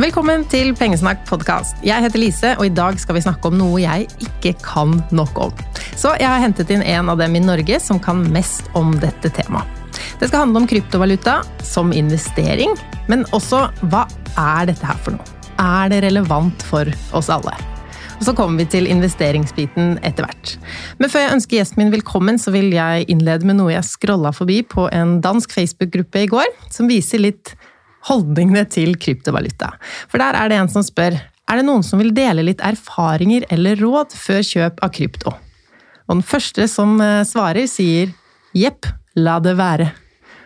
Velkommen til Pengesnakk podkast. Jeg heter Lise, og i dag skal vi snakke om noe jeg ikke kan nok om. Så jeg har hentet inn en av dem i Norge som kan mest om dette temaet. Det skal handle om kryptovaluta som investering, men også hva er dette her for noe? Er det relevant for oss alle? Og Så kommer vi til investeringsbiten etter hvert. Men før jeg ønsker gjesten min velkommen, så vil jeg innlede med noe jeg scrolla forbi på en dansk Facebook-gruppe i går, som viser litt holdningene til kryptovaluta. For der er det en som spør er det noen som vil dele litt erfaringer eller råd før kjøp av krypto. Og den første som eh, svarer, sier jepp, la det være.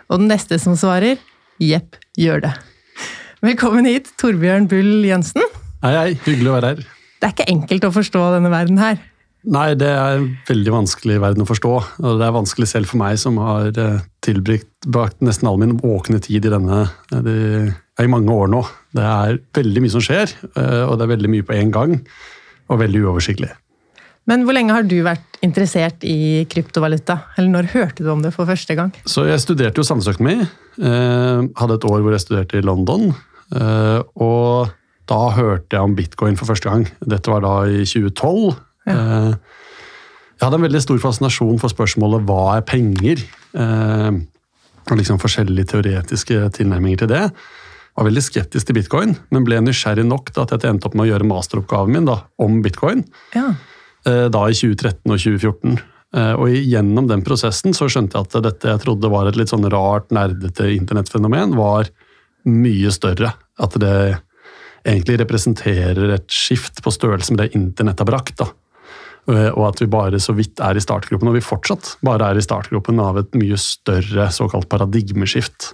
Og den neste som svarer jepp, gjør det. Velkommen hit, Torbjørn Bull Jensen. Hei, hei. Hyggelig å være her. Det er ikke enkelt å forstå denne verden her. Nei, det er en veldig vanskelig verden å forstå. Og det er vanskelig selv for meg, som har eh, tilbrakt nesten all min våkne tid i denne de, i mange år nå. Det er veldig mye som skjer, eh, og det er veldig mye på én gang. Og veldig uoversiktlig. Men hvor lenge har du vært interessert i kryptovaluta? Eller når hørte du om det for første gang? Så Jeg studerte jo samfunnsøkonomi. Eh, hadde et år hvor jeg studerte i London. Og da hørte jeg om bitcoin for første gang. Dette var da i 2012. Ja. Eh, jeg hadde en veldig stor fascinasjon for spørsmålet hva er penger? Eh, og liksom forskjellige teoretiske tilnærminger til det. Jeg var veldig skeptisk til bitcoin, men ble nysgjerrig nok til at jeg endte opp med å gjøre masteroppgaven min da, om bitcoin. Ja. Eh, da i 2013 og 2014. Og gjennom den prosessen så skjønte jeg at dette jeg trodde var et litt sånn rart, nerdete internettfenomen, var mye større. At det egentlig representerer et skift på størrelse med det internett har brakt. da. Eh, og at vi bare så vidt er i startgropen, og vi fortsatt bare er i startgropen av et mye større såkalt paradigmeskift.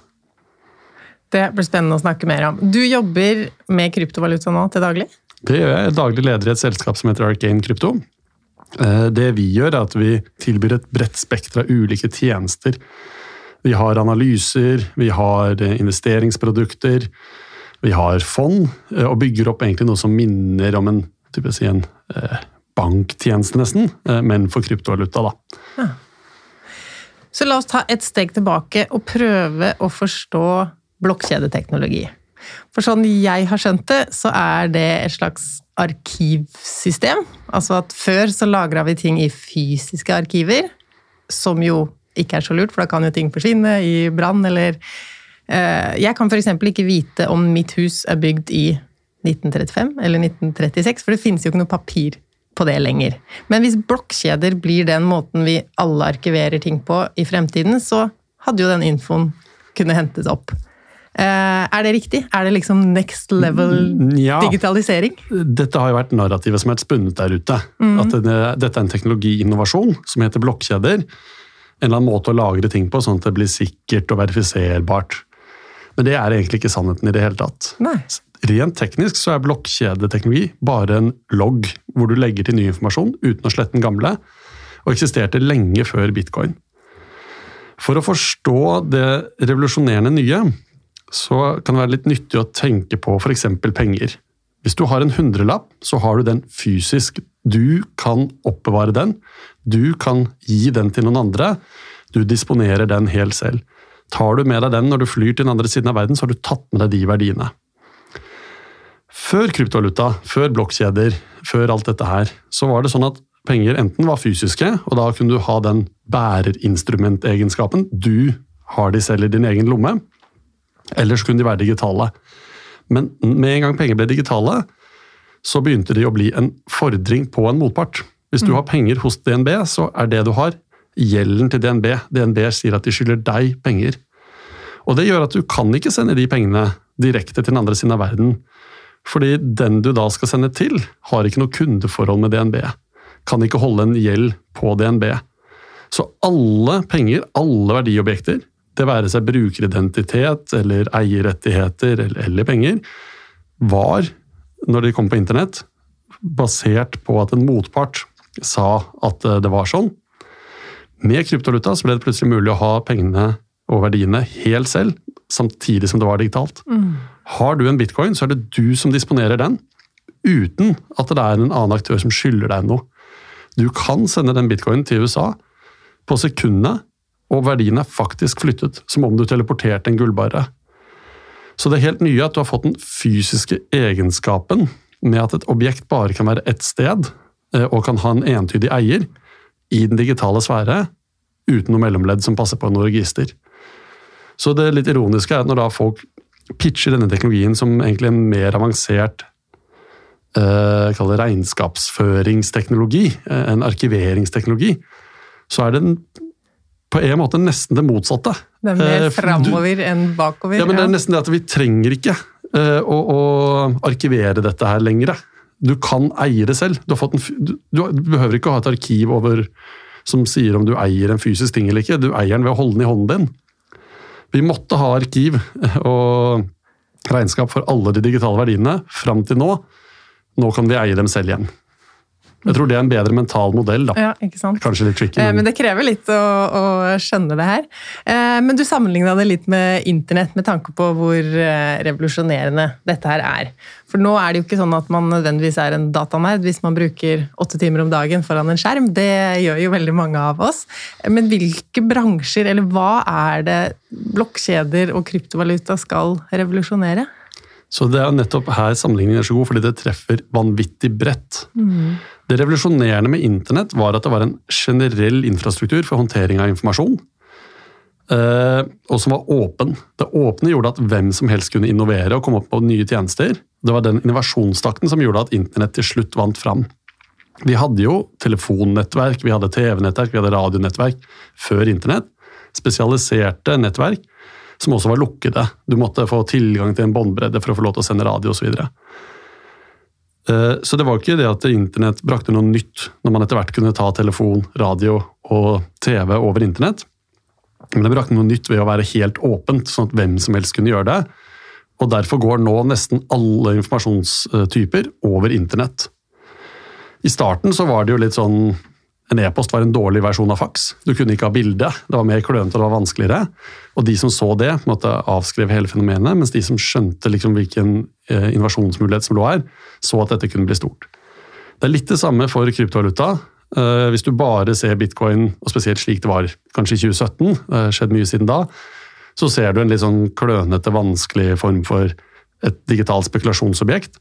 Det blir spennende å snakke mer om. Du jobber med kryptovaluta nå til daglig? Det gjør jeg. Daglig leder i et selskap som heter Arcane Krypto. Eh, det vi gjør, er at vi tilbyr et bredt spekter av ulike tjenester. Vi har analyser, vi har eh, investeringsprodukter, vi har fond, og bygger opp egentlig noe som minner om en, si, en banktjeneste, nesten, eh, men for kryptovaluta, da. Ja. Så la oss ta et steg tilbake og prøve å forstå blokkjedeteknologi. For sånn jeg har skjønt det, så er det et slags arkivsystem. Altså at før så lagra vi ting i fysiske arkiver, som jo ikke er så lurt, for da kan jo ting forsvinne i brann eller eh, Jeg kan f.eks. ikke vite om mitt hus er bygd i 1935 eller 1936, for det finnes jo ikke noe papir på det lenger. Men hvis blokkjeder blir den måten vi alle arkiverer ting på i fremtiden, så hadde jo den infoen kunne hentes opp. Eh, er det riktig? Er det liksom next level mm, ja. digitalisering? Dette har jo vært narrativet som er spunnet der ute. Mm. At det, dette er en teknologiinnovasjon som heter blokkjeder. En eller annen måte å lagre ting på, sånn at det blir sikkert og verifiserbart. Men det er egentlig ikke sannheten i det hele tatt. Nei. Rent teknisk så er blokkjedeteknologi bare en logg hvor du legger til ny informasjon uten å slette den gamle, og eksisterte lenge før bitcoin. For å forstå det revolusjonerende nye, så kan det være litt nyttig å tenke på f.eks. penger. Hvis du har en hundrelapp, så har du den fysisk. Du kan oppbevare den. Du kan gi den til noen andre. Du disponerer den helt selv. Tar du med deg den når du flyr til den andre siden av verden, så har du tatt med deg de verdiene. Før kryptovaluta, før blokkjeder, før alt dette her, så var det sånn at penger enten var fysiske, og da kunne du ha den bærerinstrumentegenskapen. Du har de selv i din egen lomme. Eller så kunne de være digitale. Men med en gang penger ble digitale, så begynte de å bli en fordring på en motpart. Hvis du mm. har penger hos DNB, så er det du har, gjelden til DNB. DNB sier at de skylder deg penger. Og det gjør at du kan ikke sende de pengene direkte til den andre siden av verden. Fordi den du da skal sende til, har ikke noe kundeforhold med DNB. Kan ikke holde en gjeld på DNB. Så alle penger, alle verdiobjekter, det være seg brukeridentitet eller eierrettigheter eller, penger, var, når de kom på internett, basert på at en motpart sa at eh, det var sånn. Med kryptovaluta ble det plutselig mulig å ha pengene og verdiene helt selv, samtidig som det var digitalt. Mm. Har du en bitcoin, så er det du som disponerer den, uten at det er en annen aktør som skylder deg noe. Du kan sende den bitcoinen til USA på sekundene, og verdien er faktisk flyttet, som om du teleporterte en gullbarre. Så det helt nye er at du har fått den fysiske egenskapen med at et objekt bare kan være ett sted eh, og kan ha en entydig eier i den digitale sfære uten noe mellomledd som passer på noe register. Så det litt ironiske er at når da folk pitcher denne teknologien som egentlig en mer avansert eh, regnskapsføringsteknologi, eh, en arkiveringsteknologi, så er den på en måte nesten det motsatte. Det er mer eh, framover enn bakover. Ja, men det er nesten det at vi trenger ikke eh, å, å, arkivere dette her lenger. Du kan eie det selv. Du, en, du, du, behøver ikke å ha et arkiv over, som sier om du eier en fysisk ting eller ikke. Du eier den ved å holde den i hånden din. Vi måtte ha arkiv og regnskap for alle de digitale verdiene fram til nå. Nå kan vi eie dem selv igjen. Jeg tror det er en bedre mental modell. da. Ja, ikke sant? Kanskje litt tricky. Eh, men... men det krever litt å, å, skjønne det her. Eh, men du sammenligna det litt med internett med tanke på hvor eh, revolusjonerende dette her er. For nå er det jo ikke sånn at man nødvendigvis er en datanerd hvis man bruker åtte timer om dagen foran en skjerm. Det gjør jo veldig mange av oss. Men hvilke bransjer, eller hva er det blokkjeder og kryptovaluta skal revolusjonere? Så Det er nettopp her sammenligningen er så god, fordi det treffer vanvittig bredt. Mm. Det revolusjonerende med internett var at det var en generell infrastruktur for håndtering av informasjon, eh, og som var åpen. Det åpne gjorde at hvem som helst kunne innovere og komme opp på nye tjenester. Det var den innovasjonstakten som gjorde at internett til slutt vant fram. Vi hadde jo telefonnettverk, vi hadde TV-nettverk, vi hadde radionettverk før internett. Spesialiserte nettverk som også var lukkede. Du måtte få tilgang til en båndbredde for å få lov til å sende radio osv. Så, eh, så det var ikke det at internett brakte noe nytt når man etter hvert kunne ta telefon, radio og TV over internett. Men det brakte noe nytt ved å være helt åpent, sånn at hvem som helst kunne gjøre det. Og derfor går nå nesten alle informasjonstyper over internett. I starten så var det jo litt sånn en e-post var en dårlig versjon av faks. Du kunne ikke ha bilde. Det var mer klønete og det var vanskeligere. Og de som så det, måtte avskrive hele fenomenet, mens de som skjønte liksom hvilken eh, invasjonsmulighet som lå her, så at dette kunne bli stort. Det er litt det samme for kryptovaluta. Eh, hvis du bare ser bitcoin, og spesielt slik det var kanskje i 2017, det har skjedd mye siden da, så ser du en litt sånn klønete, vanskelig form for et digitalt spekulasjonsobjekt.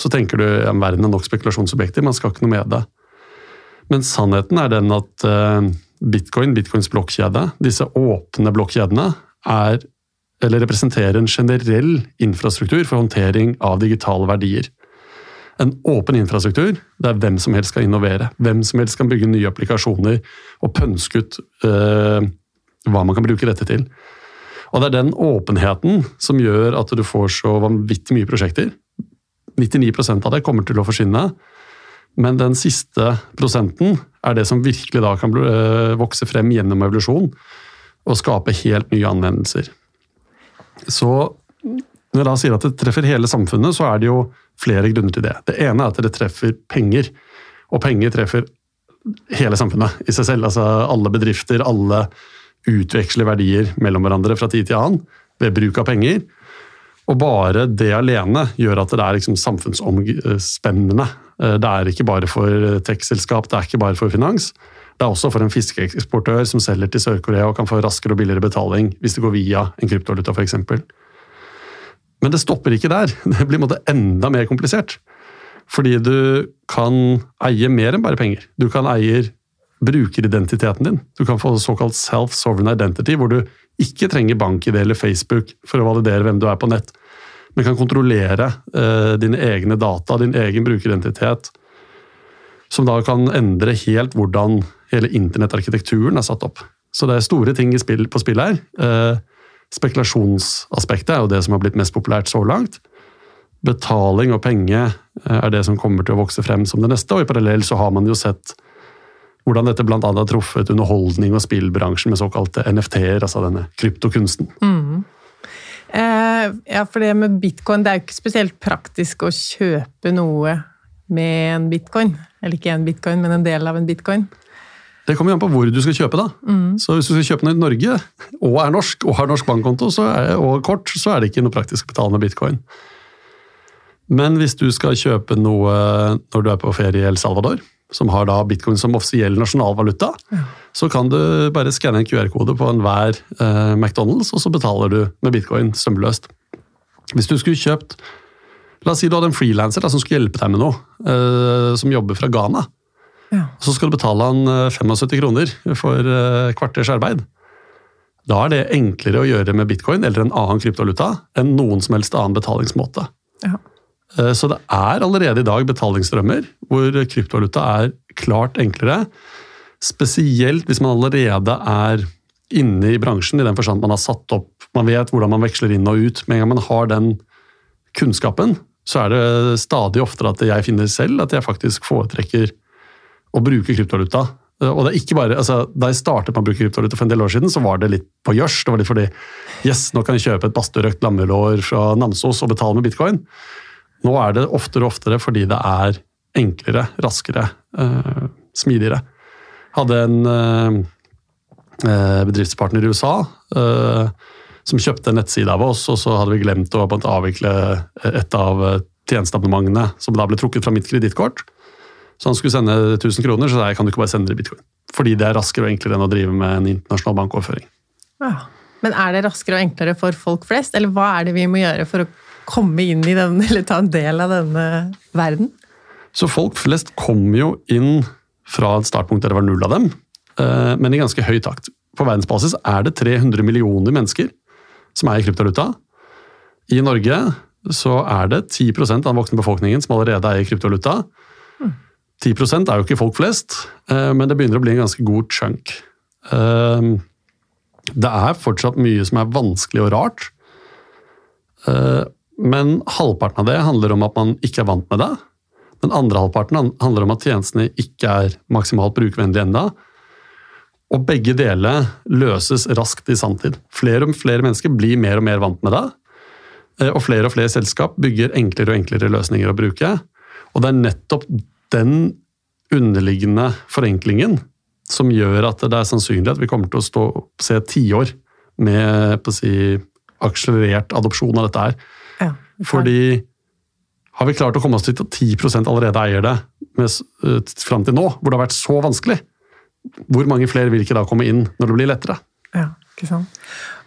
Så tenker du ja, verden er nok spekulasjonsobjekter, man skal ikke noe med det. Men sannheten er den at eh, bitcoin, bitcoins blokkjede, disse åpne blokkjedene, er, eller representerer en generell infrastruktur for håndtering av digitale verdier. En åpen infrastruktur der hvem som helst skal innovere. Hvem som helst kan bygge nye applikasjoner og pønske ut uh, hva man kan bruke dette til. Og Det er den åpenheten som gjør at du får så vanvittig mye prosjekter. 99 av det kommer til å forsvinne. Men den siste prosenten er det som virkelig da kan eh, vokse frem gjennom evolusjon og skape helt nye anvendelser. Så når jeg da sier at det treffer hele samfunnet, så er det jo flere grunner til det. Det ene er at det treffer penger. Og penger treffer hele samfunnet i seg selv. Altså alle bedrifter, alle utveksler verdier mellom hverandre fra tid til annen ved bruk av penger. Og bare det alene gjør at det er liksom samfunnsomspennende. Eh, det er ikke bare for tech-selskap, det er ikke bare for finans. Det er også for en fiskeeksportør som selger til Sør-Korea og kan få raskere og billigere betaling hvis det går via en kryptovaluta f.eks. Men det stopper ikke der. Det blir måte, enda mer komplisert. Fordi du kan eie mer enn bare penger. Du kan eie brukeridentiteten din. Du kan få såkalt self-sovereign identity, hvor du ikke trenger bank-ID eller Facebook for å validere hvem du er på nett men kan kontrollere eh, dine egne data, din egen brukeridentitet. Som da kan endre helt hvordan hele internettarkitekturen er satt opp. Så det er store ting spill, på spill her. Eh, spekulasjonsaspektet er jo det som har blitt mest populært så langt. Betaling og penge eh, er det som kommer til å vokse frem som det neste, og i parallell så har man jo sett hvordan dette bl.a. har truffet underholdning og spillbransjen med såkalte NFT-er, altså denne kryptokunsten. Mm. Eh, ja, for det med bitcoin, det er jo ikke spesielt praktisk å kjøpe noe med en bitcoin. Eller ikke en bitcoin, men en del av en bitcoin. Det kommer an på hvor du skal kjøpe. da. Mm. Så Hvis du skal kjøpe noe i Norge, og er norsk, og har norsk bankkonto er, og kort, så er det ikke noe praktisk å betale med bitcoin. Men hvis du skal kjøpe noe når du er på ferie i El Salvador, som har da bitcoin som offisiell nasjonalvaluta, ja. så kan du bare skanne en QR-kode på enhver eh, McDonald's, og så betaler du med bitcoin strømløst. Hvis du skulle kjøpt La oss si du hadde en frilanser som skulle hjelpe deg med noe, eh, som jobber fra Ghana. Ja. Så skal du betale han eh, 75 kroner for eh, kvarters arbeid. Da er det enklere å gjøre med bitcoin eller en annen kryptovaluta enn noen som helst annen betalingsmåte. Ja. Eh, Så det er allerede i dag betalingsstrømmer hvor kryptovaluta er klart enklere. Spesielt hvis man allerede er inne i bransjen, i den forstand man har satt opp Man vet hvordan man veksler inn og ut. Med en gang man har den kunnskapen, så er det stadig oftere at jeg finner selv at jeg faktisk foretrekker å bruke kryptovaluta. Eh, Og det er ikke bare, altså, Da jeg startet med å bruke kryptovaluta for en del år siden, så var det litt på gjørs. Det var litt fordi yes, nå kan jeg kjøpe et badstuerøkt lammelår fra Namsos og betale med bitcoin. Nå er det oftere og oftere fordi det er enklere, raskere, eh, smidigere. Hadde en eh, eh, bedriftspartner i USA eh, som kjøpte en nettside av oss, og så hadde vi glemt å avvikle et av eh, tjenesteabonnementene, som da ble trukket fra mitt kredittkort. Så han skulle sende 1000 kroner, så sa jeg kan du ikke bare sende det i bitcoin. Fordi det er raskere og enklere enn å drive med en internasjonal bankoverføring. Ja. Men er det raskere og enklere for folk flest, eller hva er det vi må gjøre for å komme inn i den, eller ta en del av denne verden? Så folk flest kom jo inn fra et startpunkt der det var null av dem, eh, men i ganske høy takt. På verdensbasis er det 300 millioner mennesker som er i kryptovaluta. I Norge så er det 10 av den voksne befolkningen som allerede er i kryptovaluta. 10% er jo ikke folk flest, eh, men det begynner å bli en ganske god chunk. Eh, Det er fortsatt mye som er vanskelig og rart. Men halvparten av det handler om at man ikke er vant med det. Den andre halvparten handler om at tjenestene ikke er maksimalt brukervennlige enda. Og begge deler løses raskt i sanntid. Flere og flere mennesker blir mer og mer vant med det. Eh, Og flere og flere selskap bygger enklere og enklere løsninger å bruke. Og det er nettopp den underliggende forenklingen som gjør at det er sannsynlig at vi kommer til å stå, se tiår med si, akselerert adopsjon av dette her. Fordi har vi klart å komme oss dit at 10% allerede eier det med, uh, fram til nå, hvor det har vært så vanskelig? Hvor mange flere vil ikke da komme inn når det blir lettere? Ja, ikke sant.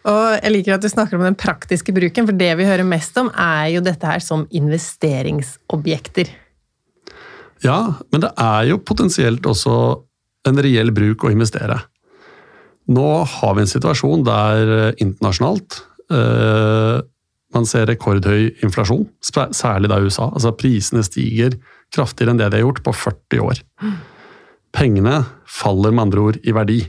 Og jeg liker at du snakker om den praktiske bruken, for det vi hører mest om, er jo dette her som investeringsobjekter. Ja, men det er jo potensielt også en reell bruk å investere. Nå har vi en situasjon der eh, internasjonalt eh, man ser rekordhøy inflasjon, særlig da i USA. Altså Prisene stiger kraftigere enn det de har gjort på 40 år. Pengene faller med andre ord i verdi.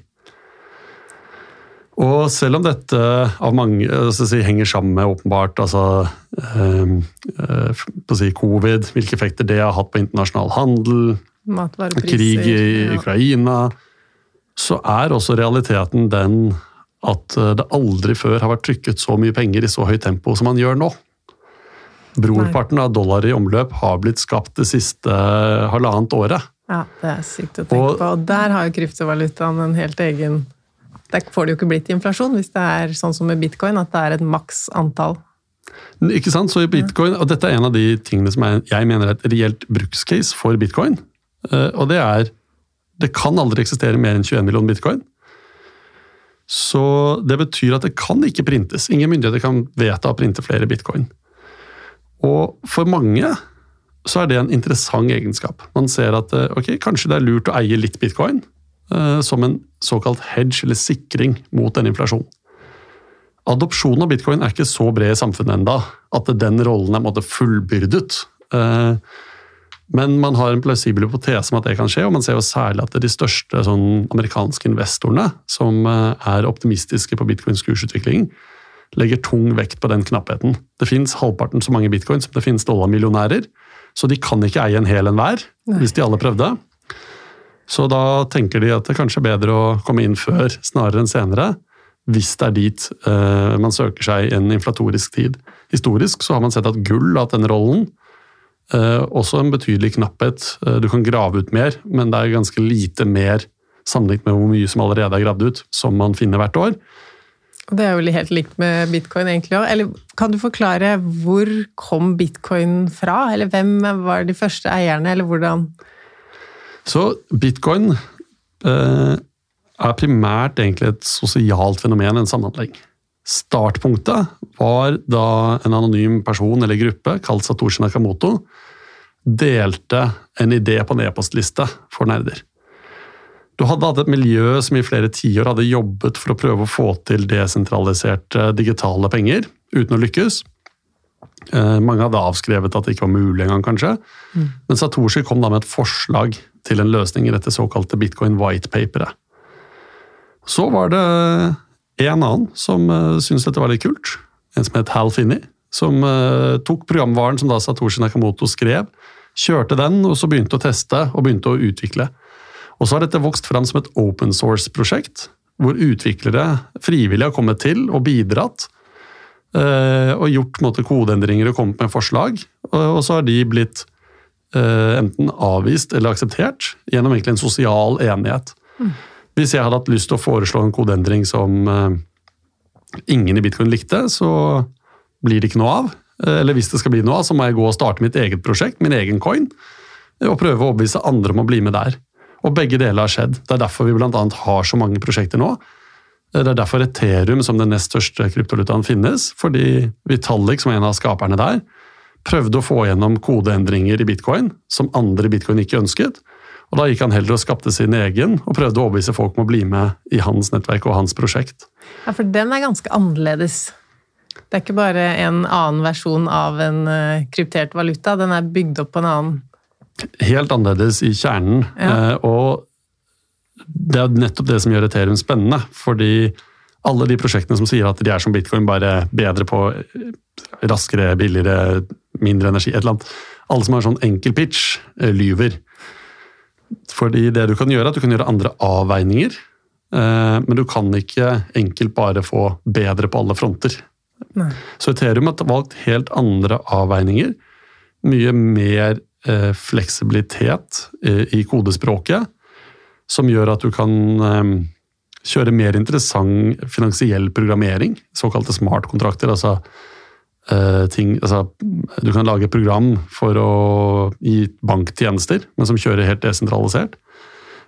Og selv om dette av mange altså, si, henger sammen med åpenbart altså, eh, eh, si, covid, hvilke effekter det har hatt på internasjonal handel, krig i ja. Ukraina, så er også realiteten den at eh, det aldri før har vært trykket så mye penger i så høyt tempo som man gjør nå. Brorparten av dollar i omløp har blitt skapt det siste halvannet året. Ja, det er sykt å tenke Og- på. Og der har jo kryptovalutaen en helt egen Der får det jo ikke blitt inflasjon, hvis det er sånn som med bitcoin, at det er et maks antall. Ikke sant? Så i bitcoin, og Dette er en av de tingene som er, jeg mener er et reelt brukscase for bitcoin. eh, Og det er Det kan aldri eksistere mer enn 21 millioner bitcoin. Så det betyr at det kan ikke printes. Ingen myndigheter kan vedta å printe flere bitcoin. Og for mange så er det en interessant egenskap. Man ser at eh, ok, kanskje det er lurt å eie litt bitcoin eh, som en såkalt hedge, eller sikring, mot en inflasjon. Adopsjonen av bitcoin er ikke så bred i samfunnet enda at den rollen er fullbyrdet. Eh, Men man har en plausibel hypotese om at det kan skje, og man ser jo særlig at de største sånn, amerikanske investorene, som eh, er optimistiske på bitcoins kursutvikling, legger tung vekt på den knappheten. Det fins halvparten så mange bitcoins som det finnes dollarmillionærer, så de kan ikke eie en hel enhver, hvis de alle prøvde. Så da tenker de at det er kanskje er bedre å komme inn før snarere enn senere, hvis det er dit eh, man søker seg i en inflatorisk tid. Historisk så har man sett at gull har hatt den rollen. Eh, også en betydelig knapphet. Eh, du kan grave ut mer, men det er ganske lite mer sammenlignet med hvor mye som allerede er gravd ut, som man finner hvert år. Det er jo helt likt med bitcoin egentlig òg. Eller kan du forklare hvor kom bitcoin fra? Eller hvem var de første eierne, eller hvordan? Så bitcoin eh, er primært egentlig et sosialt fenomen, en samhandling. Startpunktet var da en anonym person eller gruppe, kalt Satoshi Nakamoto, delte en idé på en e-postliste for nerder. Du hadde hatt et miljø som i flere tiår hadde jobbet for å prøve å få til desentraliserte digitale penger, uten å lykkes. Eh, mange hadde avskrevet at det ikke var mulig engang, kanskje. Mm. Men Satoshi kom da med et forslag til en løsning i dette såkalte bitcoin white-paperet. Så var det en annen som uh, syntes dette var litt kult. En som het Hal Finney. Som uh, tok programvaren som da Satoshi Nakamoto skrev, kjørte den og så begynte å teste og begynte å utvikle. Og så har dette vokst fram som et open source-prosjekt, hvor utviklere frivillig har kommet til og bidratt. Uh, og gjort måte, kodeendringer og kommet med forslag. Og, og, så har de blitt enten avvist eller akseptert gjennom egentlig en sosial enighet. Mm. Hvis jeg hadde hatt lyst til å foreslå en kodeendring som uh, ingen i bitcoin likte, så blir det ikke noe av. Eller hvis det skal bli noe av, så må jeg gå og starte mitt eget prosjekt, min egen coin, og prøve å overbevise andre om å bli med der. Og begge deler har skjedd. Det er derfor vi bl.a. har så mange prosjekter nå. Det er derfor Ethereum som den nest største kryptolutaen finnes. Fordi Vitalik, som er en av skaperne der, prøvde å få gjennom kodeendringer i bitcoin som andre bitcoin ikke ønsket. Og Da gikk han heller og skapte sin egen, og prøvde å overbevise folk om å bli med i hans nettverk og hans prosjekt. Ja, For den er ganske annerledes. Det er ikke bare en annen versjon av en eh, kryptert valuta, den er bygd opp på en annen helt annerledes i kjernen. Ja. Eh, og det er nettopp det som gjør Ethereum spennende. Fordi alle de prosjektene som sier at de er som bitcoin, bare bedre på raskere, billigere, mindre energi, et eller annet. Alle som har sånn enkel pitch, eh, lyver. Fordi det du kan gjøre, er at du kan gjøre andre avveininger. Men du kan ikke enkelt bare få bedre på alle fronter. Nei. Så Ethereum har valgt helt andre avveininger. Mye mer Eh, fleksibilitet eh, i kodespråket som gjør at du kan eh, kjøre mer interessant finansiell programmering, såkalte smartkontrakter. Altså, ting, altså, du kan lage et program for å gi banktjenester, men som kjører helt desentralisert.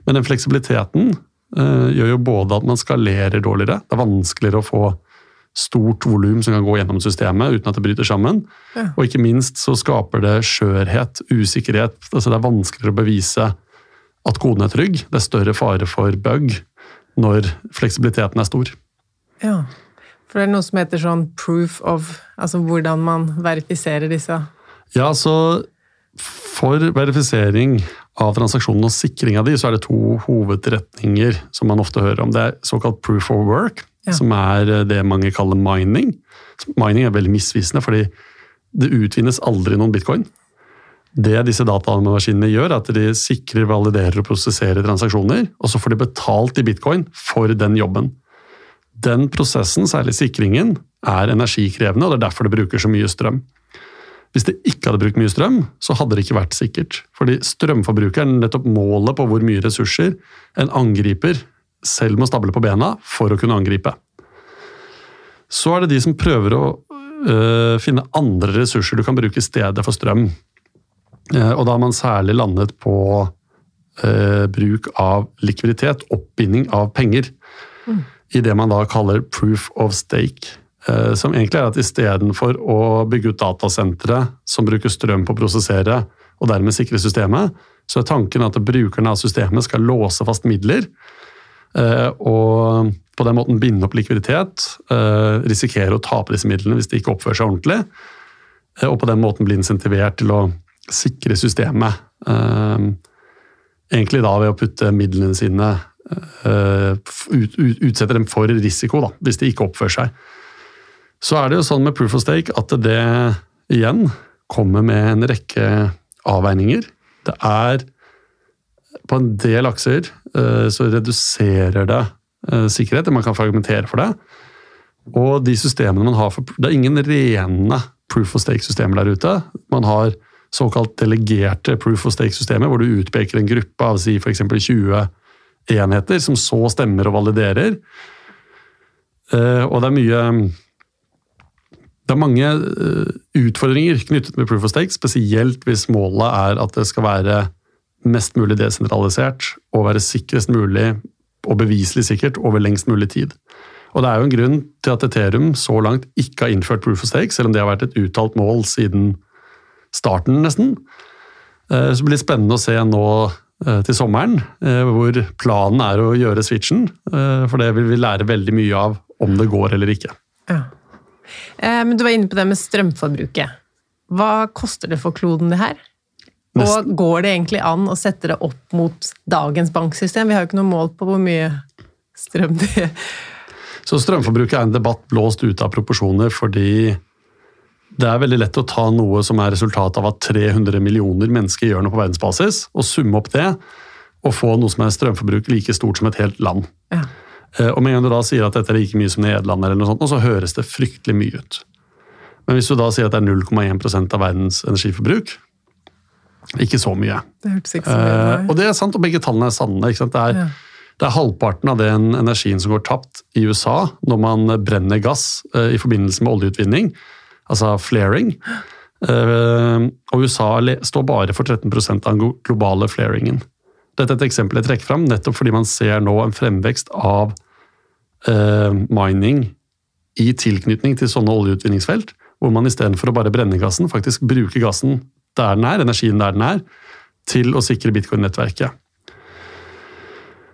Men den fleksibiliteten gjør jo både at man skalerer dårligere, det er vanskeligere å få stort volum som kan gå gjennom systemet uten at det bryter sammen. Ja. Og ikke minst så skaper det skjørhet, usikkerhet. Altså det er vanskeligere å bevise at koden er trygg. Det er større fare for bug når fleksibiliteten er stor. Ja, for det er noe som heter sånn proof of Altså hvordan man verifiserer disse Ja, så for verifisering av transaksjonen og sikring av de, så er det to hovedretninger som man ofte hører om. Det er såkalt proof of work, ja. som er det mange kaller mining. Mining er veldig misvisende, fordi det utvinnes aldri noen bitcoin. Det disse datamaskinene gjør, er at de sikrer, validerer og prosesserer transaksjoner, og så får de betalt i bitcoin for den jobben. Den prosessen, særlig sikringen, er energikrevende, og det er derfor det bruker så mye strøm. Hvis det ikke hadde brukt mye strøm, så hadde det ikke vært sikkert. Fordi strømforbruket er nettopp målet på hvor mye ressurser en angriper selv må stable på bena for å kunne angripe. Så er det de som prøver å øh, finne andre ressurser du kan bruke i stedet for strøm. Eh, og da har man særlig landet på øh, bruk av likviditet, oppbinding av penger, mm. I det man da kaller proof of stake. Eh, som egentlig er at istedenfor å bygge ut datasentre som bruker strøm på å prosessere, og dermed sikre systemet, så er tanken at brukerne av systemet skal låse fast midler Eh, og på den måten binde opp likviditet, eh, risikere å tape disse midlene hvis de ikke oppfører seg ordentlig, og på den måten bli insentivert til å sikre systemet. Egentlig da ved å putte midlene sine Utsette dem for risiko, da, hvis de ikke oppfører seg. Så er det jo sånn med proof of stake at det igjen kommer med en rekke avveininger. Det er på en del akser eh, så reduserer det eh, sikkerhet. Man kan fragmentere for det. Og de systemene man har for, Det er ingen rene proof of stake-systemer der ute. Man har såkalt delegerte proof of stake-systemer, hvor du utpeker en gruppe av si f.eks. 20 enheter, som så stemmer og validerer. Eh, og det er mye det er mange utfordringer knyttet med proof of stake, spesielt hvis målet er at det skal være mest mulig desentralisert og være sikrest mulig og beviselig sikkert over lengst mulig tid. Og det er jo en grunn til at Ethereum så langt ikke har innført proof of stake, selv om det har vært et uttalt mål siden starten, nesten. Eh, så det blir spennende å se nå eh, til sommeren, eh, hvor planen er å gjøre switchen. For det vil vi lære veldig mye av om det går eller ikke. Ja. Men du var inne på det med strømforbruket. Hva koster det for kloden, det her? Og går det egentlig an å sette det opp mot dagens banksystem? Vi har jo ikke noe mål på hvor mye strøm det er. Så strømforbruket er en debatt blåst ut av proporsjoner fordi det er veldig lett å ta noe som er resultatet av at 300 millioner mennesker gjør noe på verdensbasis, og summe opp det, og få noe som er strømforbruk like stort som et helt land. Ja. Eh, og med en gang du da sier at dette er like mye som Nederland, eller noe sånt, så høres det fryktelig mye ut. Men hvis du da sier at det er 0,1% av verdens energiforbruk, ikke så mye. Det hørtes ikke så mye uh, Og det er sant, og begge tallene er sanne. Det er, ja. det, er, halvparten av den energien som går tapt i USA når man brenner gass uh, i forbindelse med oljeutvinning altså flaring. Uh, og USA står bare for 13% av den globale flaringen. Dette er et eksempel jeg trekker fram, nettopp fordi man ser nå en fremvekst av uh, mining i tilknytning til sånne oljeutvinningsfelt, hvor man istedenfor å bare brenne gassen, faktisk bruker gassen der den er, energien der den er, til å sikre bitcoin-nettverket.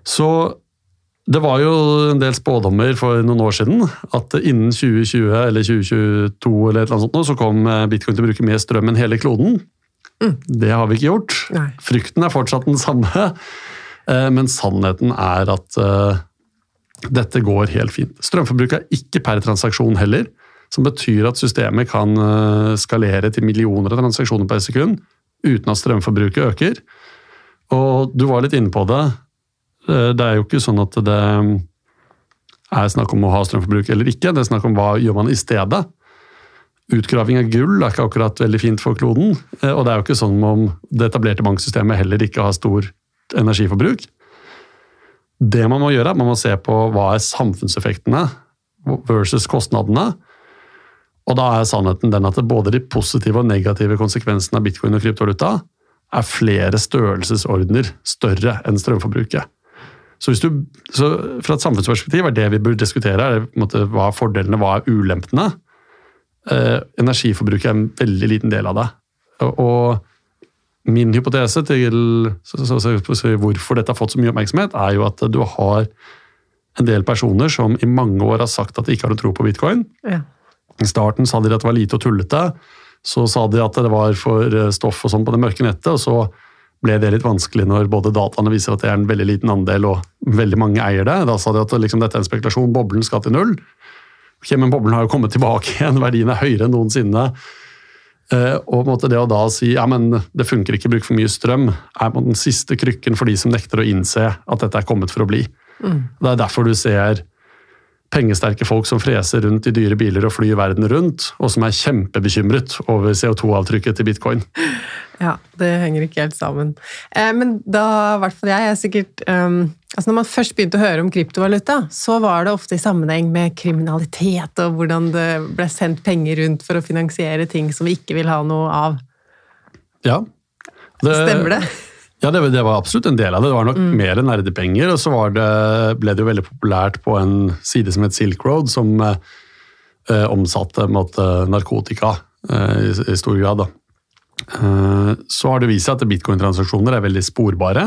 Så det var jo en del spådommer for noen år siden at innen 2020 eller 2022 eller et eller annet sånt, så kom eh, bitcoin til å bruke mer strøm enn hele kloden. Mm. Det har vi ikke gjort. Nei. Frykten er fortsatt den samme, eh, men sannheten er at eh, dette går helt fint. Strømforbruket er ikke per transaksjon heller, som betyr at systemet kan skalere til millioner av transaksjoner per sekund uten at strømforbruket øker. Og du var litt inne på det. Eh, det er jo ikke sånn at det er snakk om å ha strømforbruk eller ikke, det er snakk om hva gjør man i stedet. Utgraving av gull er ikke akkurat veldig fint for kloden, eh, og det er jo ikke sånn om det etablerte banksystemet heller ikke har stor energiforbruk. Det man må gjøre, man må se på hva er samfunnseffektene versus kostnadene. Og da er sannheten den at både de positive og negative konsekvensene av bitcoin og kryptovaluta er flere størrelsesordener større enn strømforbruket. Så, du, så, Fra et samfunnsperspektiv er det vi bør diskutere, er måte, hva er fordelene, hva er ulempene. Eh, energiforbruket er en veldig liten del av det. Og, og min hypotese til så, så, hvorfor dette har fått så mye oppmerksomhet, er jo at du har en del personer som i mange år har sagt at de ikke har noe tro på bitcoin. Ja. I starten sa de at det var lite og tullete. Så sa de at det var for eh, stoff og sånn på det mørke nettet. og så ble det litt vanskelig når både dataene viser at det er en veldig liten andel og veldig mange eier det. Da sa de at liksom, dette er en spekulasjon, boblen skal til null. Okay, men boblen har jo kommet tilbake igjen, verdien er høyere enn noensinne. Uh, og det å da si ja, men det funker ikke, bruk for mye strøm, er den siste krykken for de som nekter å innse at dette er kommet for å bli. Mm. Det er derfor du ser pengesterke folk som freser rundt i dyre biler og flyr verden rundt, og som er kjempebekymret over CO2-avtrykket til bitcoin. Ja, det henger ikke helt sammen. Eh, men da, i hvert fall jeg, er sikkert um, altså Når man først begynte å høre om kryptovaluta, så var det ofte i sammenheng med kriminalitet og hvordan det ble sendt penger rundt for å finansiere ting som vi ikke vil ha noe av. Ja. Det, Stemmer det? Ja, det, det, var absolutt en del av det. Det var nok mm. mer nerdepenger. Og så det, ble det jo veldig populært på en side som het Silk Road, som eh, eh omsatte måte, narkotika eh, i, i, stor grad. Eh, så har det vist seg at bitcoin-transaksjoner er veldig sporbare.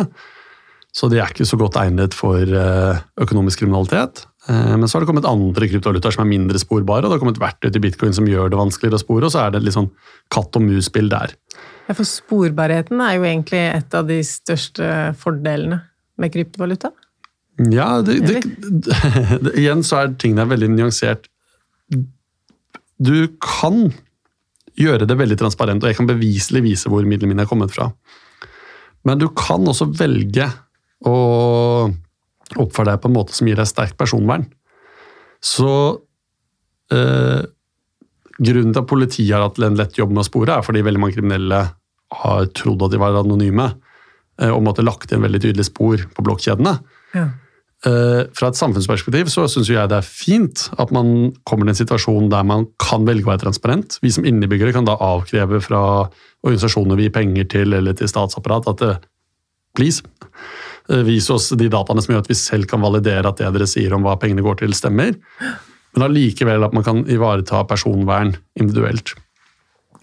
Så de er ikke så godt egnet for eh, økonomisk kriminalitet. Eh, men så har det kommet andre kryptovalutaer som er mindre sporbare, og det har kommet verktøy til bitcoin som gjør det vanskeligere å spore, og så er det litt sånn katt og mus-spill der. Ja, For sporbarheten er jo egentlig et av de største fordelene med kryptovaluta? Ja, det, det, det, igjen så er tingene veldig nyansert. Du kan gjøre det veldig transparent, og jeg kan beviselig vise hvor midlene mine er kommet fra. Men du kan også velge å oppføre deg på en måte som gir deg sterkt personvern. Så eh, Grunnen til at politiet har hatt en lett jobb med å spore, er fordi veldig mange kriminelle har trodd at de var anonyme, eh, og måtte lagt igjen veldig tydelige spor på blokkjedene. Ja. Eh, fra et samfunnsperspektiv så syns jeg det er fint at man kommer til en situasjon der man kan velge å være transparent. Vi som innebyggere kan da avkreve fra organisasjoner vi gir penger til, eller til statsapparat, at det, please, Eh, vis oss de dataene som gjør at vi selv kan validere at det dere sier om hva pengene går til, stemmer. Men allikevel at man kan ivareta personvern individuelt.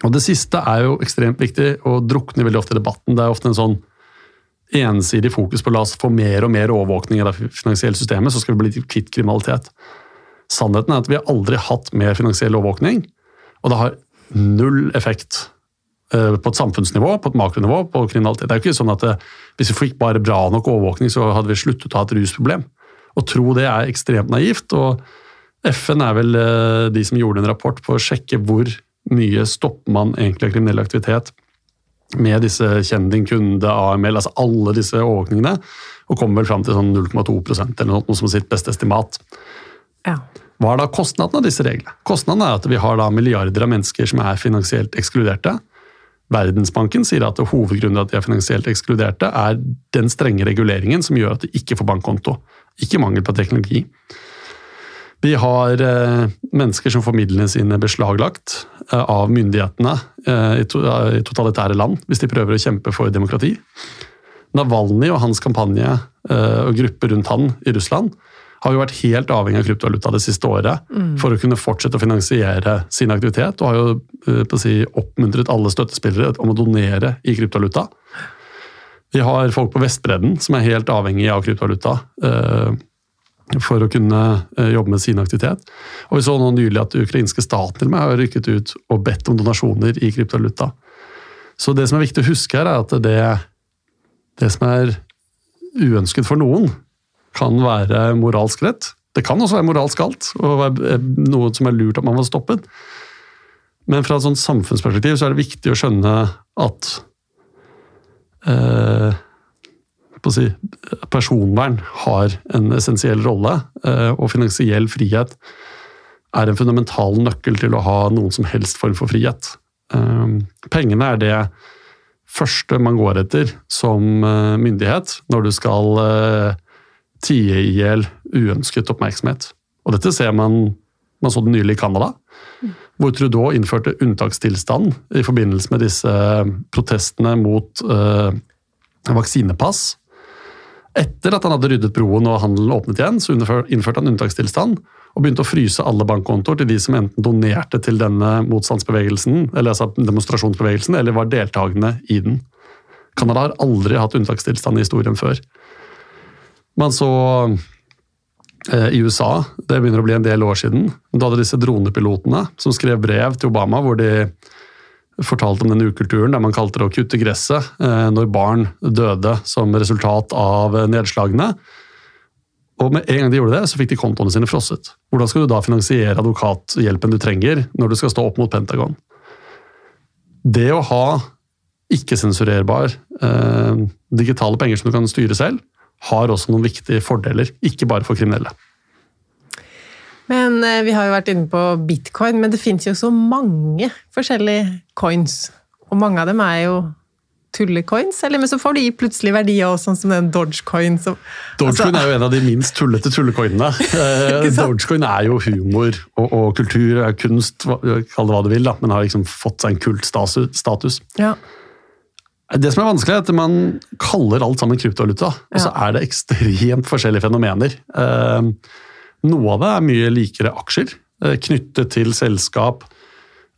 Og Det siste er jo ekstremt viktig og drukner veldig ofte i debatten. Det er ofte en sånn ensidig fokus på la oss få mer og mer overvåkning av det finansielle systemet, så skal vi bli kvitt kriminalitet. Sannheten er at vi har aldri hatt mer finansiell overvåkning, og det har null effekt eh, på et samfunnsnivå, på et makronivå, på kriminalitet. Det er jo ikke sånn at det, eh, Hvis vi fikk bare bra nok overvåkning, så hadde vi sluttet å ha et rusproblem. Å tro det er ekstremt naivt. og FN er vel eh, de som gjorde en rapport på å sjekke hvor mye stopper man egentlig av kriminell aktivitet med disse kjending, kunde, AML, altså alle disse overvåkningene, og kommer vel fram til sånn 0,2% eller noe som sitt beste estimat. Ja. Hva er da kostnaden av disse reglene? Kostnaden er at vi har da milliarder av mennesker som er finansielt ekskluderte. Verdensbanken sier at hovedgrunnen til at de er finansielt ekskluderte, er den strenge reguleringen som gjør at de ikke får bankkonto. Ikke mangel på teknologi. Vi har eh, mennesker som får midlene sine beslaglagt eh, av myndighetene eh, i, to, i, totalitære land, hvis de prøver å kjempe for demokrati. Navalny og hans kampanje og grupper rundt han i Russland har jo vært helt avhengig av kryptovaluta det siste året mm. for å kunne fortsette å finansiere sin aktivitet, og har jo si, oppmuntret alle støttespillere om å donere i kryptovaluta. Vi har folk på Vestbredden som er helt avhengig av kryptovaluta. Eh, for å kunne eh, jobbe med sin aktivitet. Og Vi så nå nylig at det ukrainske staten har rykket ut og bedt om donasjoner i kryptovaluta. Så det som er viktig å huske her, er at det, det som er uønsket for noen, kan være moralsk rett. Det kan også være moralsk galt, og være noe som er lurt at man var stoppet. Men fra et sånt samfunnsperspektiv så er det viktig å skjønne at eh, si, personvern har en essensiell rolle, eh, og finansiell frihet er en fundamental nøkkel til å ha noen som helst form for frihet. Eh, pengene er det første man går etter som eh, myndighet når du skal tie i hjel uønsket oppmerksomhet. Og dette ser man Man så det nylig i Canada, hvor Trudeau innførte unntakstilstand i forbindelse med disse protestene mot vaksinepass. Etter at han hadde ryddet broen og handelen åpnet igjen, så innførte han unntakstilstand og begynte å fryse alle bankkontoer til de som enten donerte til denne motstandsbevegelsen, eller altså demonstrasjonsbevegelsen, eller var deltakende i den. Canada har aldri hatt unntakstilstand i historien før. Men så eh, i USA, det begynner å bli en del år siden, da hadde disse dronepilotene som skrev brev til Obama hvor de fortalte om denne ukulturen der man kalte det å kutte gresset eh, når barn døde som resultat av nedslagene. Og med en gang de gjorde det, så fikk de kontoene sine frosset. Hvordan skal du da finansiere advokathjelpen du trenger når du skal stå opp mot Pentagon? Det å ha ikke-sensurerbar eh, digitale penger som du kan styre selv, har også noen viktige fordeler, ikke bare for kriminelle. Men eh, Vi har jo vært inne på bitcoin, men det finnes jo så mange forskjellige coins. Og mange av dem er jo tullecoins, eller men så får de plutselig verdier også, sånn som den Dogecoin. Som, Dogecoin altså, er jo en av de minst tullete tullecoinene. Eh, Dogecoin er jo humor og, og kultur, er kunst, kall det hva du vil, da, men har liksom fått seg en kultstatus. Ja. Det som er vanskelig, er at man kaller alt sammen kryptovaluta, og så er det ekstremt forskjellige fenomener. Uh, noe av det er mye likere aksjer, uh, knyttet til selskap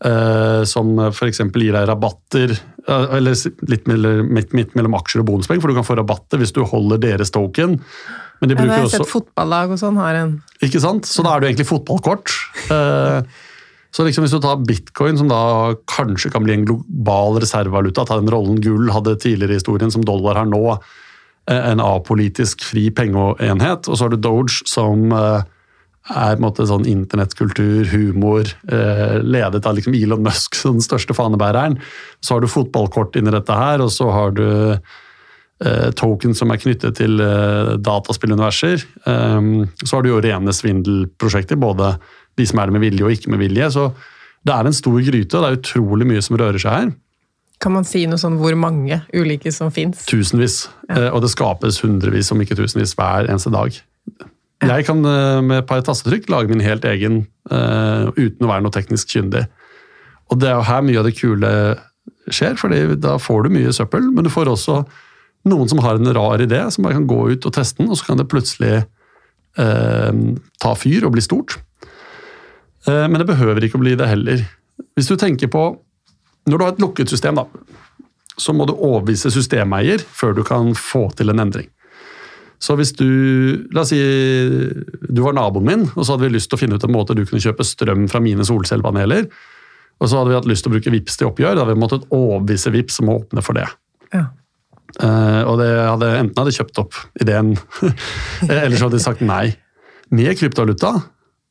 uh, som f.eks. gir deg rabatter, eller litt midt, midt mellom aksjer og bonuspenger, for du kan få rabatter hvis du holder deres token. Men de bruker jeg har sett fotballag og sånn har en Ikke sant? Så da er du egentlig fotballkort. Så liksom hvis du tar bitcoin, som da kanskje kan bli en global reservevaluta, ta den rollen gull hadde tidligere i historien, som dollar har nå, eh, en apolitisk fri pengeenhet, og så har du Doge, som eh, er på en måte sånn internettkultur, humor, eh, ledet av liksom Elon Musk, den største fanebæreren. Så har du fotballkort inni dette her, og så har du token som er knyttet til dataspilluniverser. Så har du jo rene svindelprosjekter, både de som er det med vilje og ikke med vilje. Så det er en stor gryte, og det er utrolig mye som rører seg her. Kan man si noe sånn hvor mange ulike som fins? Tusenvis. Ja. Eh, og det skapes hundrevis, om ikke tusenvis, hver eneste dag. Jeg kan eh, med et par tastetrykk lage min helt egen uh, uten å være noe teknisk kyndig. Og det er jo her mye av det kule skjer, for da får du mye søppel, men du får også noen som har en rar idé, som bare kan gå ut og teste den, og så kan det plutselig uh, ta fyr og bli stort. Uh, men det behøver ikke å bli det heller. Hvis du tenker på Når du har et lukket system, da, så må du overbevise systemeier før du kan få til en endring. Så hvis du La oss si du var naboen min, og så hadde vi lyst til å finne ut en måte du kunne kjøpe strøm fra mine solcellepaneler. Og så hadde vi hatt lyst til å bruke VIPS til oppgjør. Da hadde vi måttet overbevise VIPS om å åpne for det. Ja. Uh, og det hadde, enten hadde kjøpt opp ideen, eller så hadde de sagt nei. Med kryptovaluta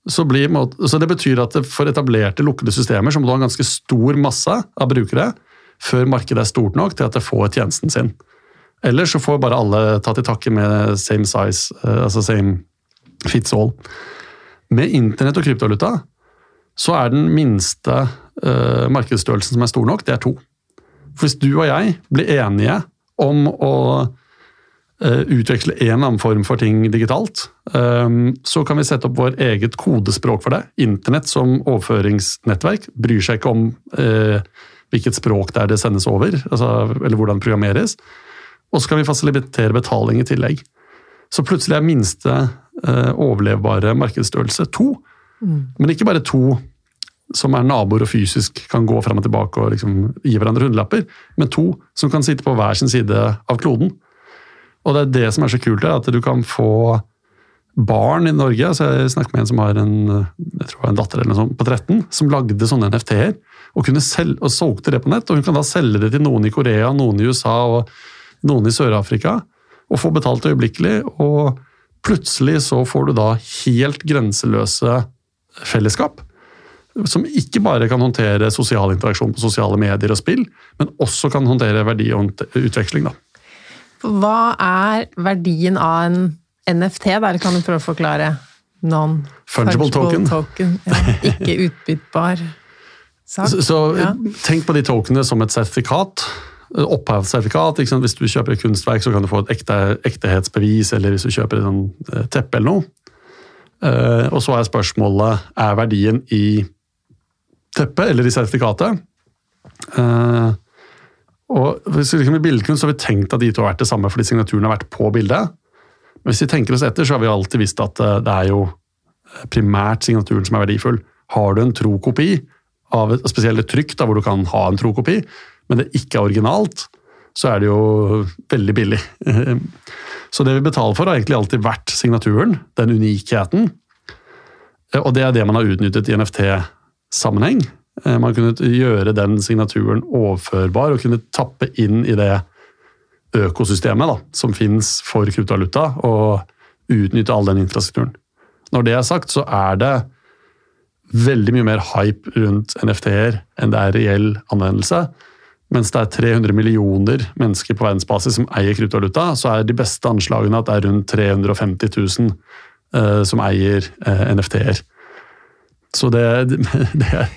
så, blir, så det betyr at for etablerte lukkede systemer så må du ha en ganske stor masse av brukere før markedet er stort nok til at det får tjenesten sin. Eller så får bare alle ta til takke med same size, uh, altså same fits all. Med internett og kryptovaluta så er den minste uh, markedsstørrelsen som er stor nok, det er to. For hvis du og jeg blir enige om å uh, utveksle en eller annen form for ting digitalt, um, så kan vi sette opp vår eget kodespråk for det. Internett som overføringsnettverk bryr seg ikke om uh, hvilket språk det er det sendes over, altså, eller hvordan det programmeres. Og så kan vi fasilitere betaling i tillegg. Så plutselig er minste overlevbare markedsstørrelse to. Mm. Men ikke bare to som er naboer og fysisk kan gå fram og tilbake og liksom gi hverandre hundrelapper, men to som kan sitte på hver sin side av kloden. Og det er det som er så kult, at du kan få barn i Norge. så Jeg snakket med en som har en, jeg tror en datter eller noe sånt på 13, som lagde sånne NFT-er og, og solgte det på nett. og Hun kan da selge det til noen i Korea, noen i USA og noen i Sør-Afrika. Og får betalt øyeblikkelig. Og plutselig så får du da helt grenseløse fellesskap. Som ikke bare kan håndtere sosial interaksjon på sosiale medier og spill, men også kan håndtere verdi og utveksling. Da. Hva er verdien av en NFT? Der kan du prøve å forklare. Non-fungible token. token. Ja, ikke utbyttbar sak. Så, så ja. tenk på de tokenene som et sertifikat. Opphavssertifikat. Hvis du kjøper et kunstverk, så kan du få et ekte, ektehetsbevis, eller hvis du kjøper et sånn, eh, teppe eller noe. Uh, og så er spørsmålet er verdien i teppet eller i sertifikatet. Uh, og hvis vi liksom I billedkunst så har vi tenkt at de to har vært det samme fordi signaturen har vært på bildet. Men hvis vi tenker oss etter, så har vi alltid visst at det er jo primært signaturen som er verdifull. Har du en tro kopi av et spesielt trykk da, hvor du kan ha en tro kopi, men det ikke er originalt, så er det jo veldig billig. Så det vi betaler for, har egentlig alltid vært signaturen, den unikheten. Og det er det man har utnyttet i NFT-sammenheng. Eh, man kunne gjøre den signaturen overførbar og kunne tappe inn i det økosystemet da, som finnes for kryptovaluta, og utnytte all den infrastrukturen. Når det er sagt, så er det veldig mye mer hype rundt NFT-er enn det er reell anvendelse. Mens det er 300 millioner mennesker på verdensbasis som eier kryptovaluta, så er de beste anslagene at det er rundt 350 000 uh, som eier uh, NFT-er. Så det, det, er,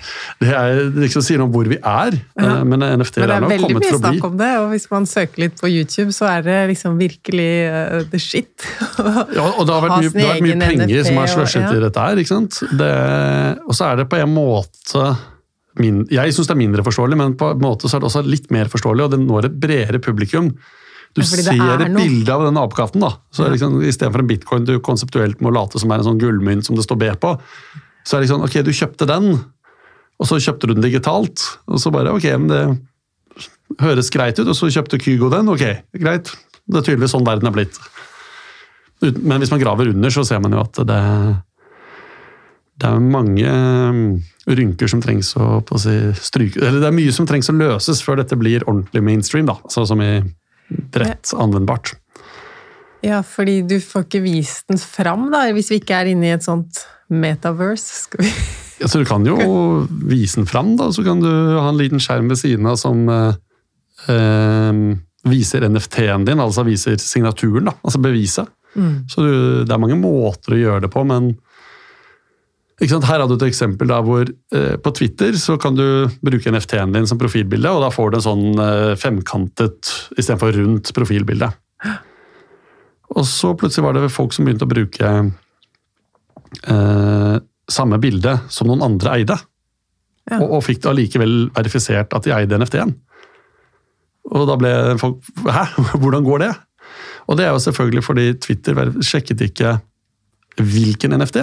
det er liksom sier noe om hvor vi er, ja. Eh, men NFT-er er, nok kommet for å bli. Det er veldig mye snakk om det, og hvis man søker litt på YouTube, så er det liksom virkelig uh, the shit. ja, og det har vært mye, har vært mye penger NFT, som har slushet ja. i dette her, ikke sant. og så er det på en måte min, jeg syns det er mindre forståelig, men på en måte så er det også litt mer forståelig, og det når et bredere publikum. Du ser et bilde av den apekatten. da. Så ja. liksom, Istedenfor en bitcoin du konseptuelt må late som er en sånn gullmynt som det står B på, så er det sånn ok, du kjøpte den, og så kjøpte du den digitalt. Og så bare ok, men det høres greit ut, og så kjøpte Kygo den. Ok, greit. Det er tydeligvis sånn verden er blitt. Men hvis man graver under, så ser man jo at det, det er mange rynker som trengs å, si, stryke Eller det er mye som trengs å løses før dette blir ordentlig mainstream, da. Sånn som i bredt anvendbart. Ja, fordi du får ikke vist den fram, da, hvis vi ikke er inne i et sånt metaverse. Skal vi ja, så du kan jo vise den fram, da. Så kan du ha en liten skjerm ved siden av som eh, eh viser NFT-en din, altså viser signaturen, da. Altså beviset. Mm. Så du, det er mange måter å gjøre det på, men her hadde du et eksempel hvor eh, på Twitter så kan du bruke NFT-en din som profilbilde, og da får du en sånn eh, femkantet istedenfor rundt profilbilde. Og så plutselig var det folk som begynte å bruke eh, samme bilde som noen andre eide. Ja. Og, og, fikk det allikevel verifisert at de eide NFT-en. Og da ble folk Hæ, hvordan går det? Og det er jo selvfølgelig fordi Twitter sjekket ikke hvilken NFT.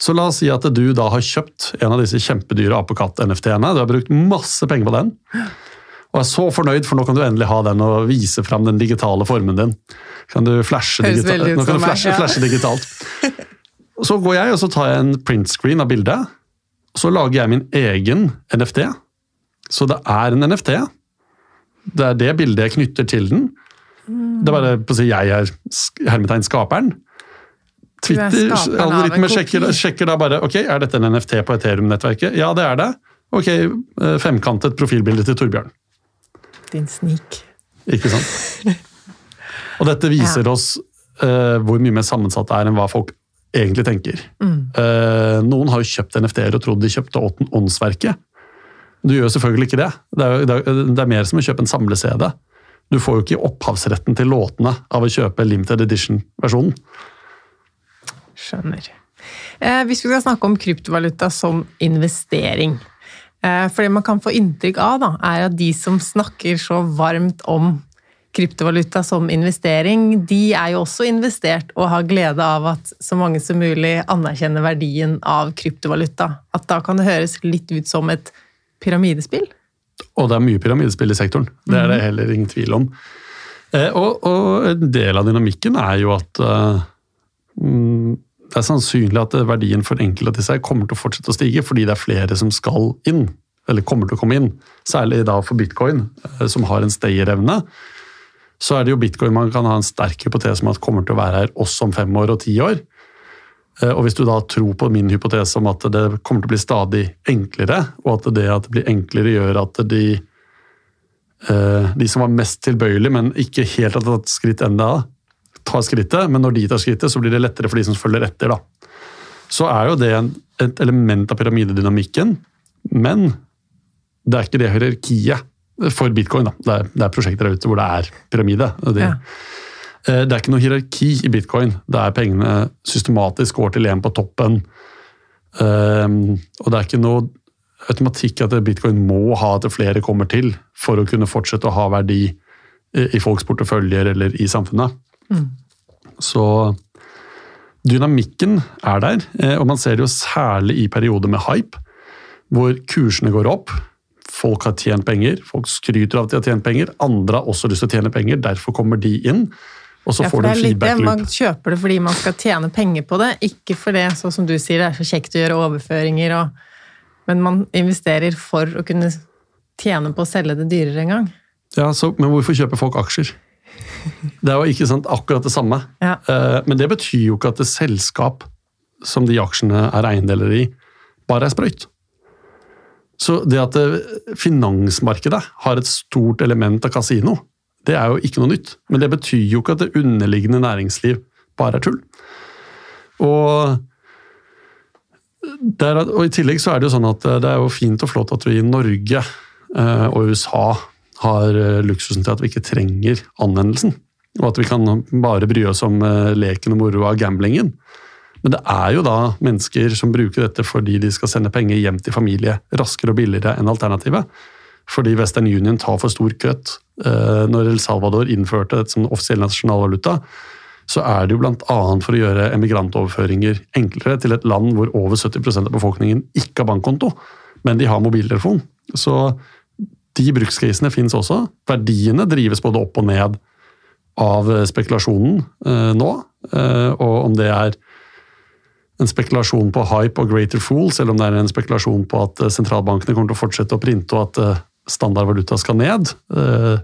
Så la oss si at du da har kjøpt en av disse kjempedyre apekatt-NFT-ene. Du har brukt masse penger på den. Og er så fornøyd, for nå kan du endelig ha den og vise fram den digitale formen din. Kan du flashe, digita nå kan du flashe, meg, ja. flashe digitalt. Så går jeg og så tar jeg en printscreen av bildet. Så lager jeg min egen NFT. Så det er en NFT. Det er det bildet jeg knytter til den. Det er bare på å si jeg er hermetegn skaperen. Twitter-algoritmer sjekker, sjekker, da bare ok, er dette en NFT på Ethereum-nettverket. Ja, det er det. Ok, eh, femkantet profilbilde til Torbjørn. Din snik. Ikke sant? Og dette viser ja. oss uh, hvor mye mer sammensatt det er enn hva folk egentlig tenker. Mm. Uh, noen har jo kjøpt NFT-er og trodd de kjøpte åndsverket. Du gjør selvfølgelig ikke det. Det er, det er, det er mer som å kjøpe en samle-CD. Du får jo ikke opphavsretten til låtene av å kjøpe limited edition-versjonen. Skjønner. Eh, hvis vi skal snakke om kryptovaluta som investering eh, For det man kan få inntrykk av, da, er at de som snakker så varmt om kryptovaluta som investering, de er jo også investert og har glede av at så mange som mulig anerkjenner verdien av kryptovaluta. At da kan det høres litt ut som et pyramidespill? Og det er mye pyramidespill i sektoren. Det er det mhm. heller ingen tvil om. Eh, og, og, en del av dynamikken er jo at uh, det er sannsynlig at verdien for enkelte av disse kommer til å fortsette å stige, fordi det er flere som skal inn, eller kommer til å komme inn. Særlig da for bitcoin, uh, som har en stayerevne. Så er det jo bitcoin man kan ha en sterk hypotese om at kommer til å være her også om fem år og ti år. Eh, og Hvis du da tror på min hypotese om at det kommer til å bli stadig enklere, og at det at det blir enklere gjør at de, eh, de som var mest tilbøyelige, men ikke helt har tatt skritt enda, tar skrittet, men når de tar skrittet, så blir det lettere for de som følger etter. da. Så er jo det et element av pyramidedynamikken, men det er ikke det hierarkiet for bitcoin. da. Det er, det er prosjekter der ute hvor det er pyramide. og det, ja. Eh, det er ikke noe hierarki i bitcoin, Det er pengene systematisk går til en på toppen. Um, og det er ikke noe automatikk at bitcoin må ha at flere kommer til for å kunne fortsette å ha verdi i folks porteføljer eller i samfunnet. Mm. Så dynamikken er der, eh, og man ser det jo særlig i perioder med hype, hvor kursene går opp. Folk har tjent penger, folk skryter av at de har tjent penger. Andre har også lyst til å tjene penger, derfor kommer de inn. Og så ja, får du en feedback loop. Man kjøper det fordi man skal tjene penger på det, ikke for det, sånn som du sier, det er så kjekt å gjøre overføringer og Men man investerer for å kunne tjene på å selge det dyrere en gang. Ja, så, Men hvorfor kjøper folk aksjer? Det er jo ikke sant, akkurat det samme. Ja. Eh, men det betyr jo ikke at det selskap som de aksjene er eiendeler i, bare er sprøyt. Så det at finansmarkedet har et stort element av kasino, det er jo ikke noe nytt. Men det betyr jo ikke at det underliggende næringsliv bare er tull. Og, der, og, I tillegg så er det jo sånn at det er jo fint og flott at vi i Norge eh, og USA har eh, luksusen til at vi ikke trenger anvendelsen. Og at vi kan bare bry oss om eh, leken og moro av gamblingen. Men det er jo da mennesker som bruker dette fordi de skal sende penger hjem til familie raskere og billigere enn alternativet fordi Western Union tar for stor kutt. Eh, når El Salvador innførte dette som offisiell nasjonalvaluta, så er det jo bl.a. for å gjøre emigrantoverføringer enklere til et land hvor over 70% av befolkningen ikke har bankkonto, men de har mobiltelefon. Så de brukscasene finnes også. Verdiene drives både opp og ned av spekulasjonen eh, nå. Eh, og om det er en spekulasjon på hype og greater fool, eller om det er en spekulasjon på at sentralbankene kommer til å fortsette å printe, og at standardvaluta skal ned. Eh,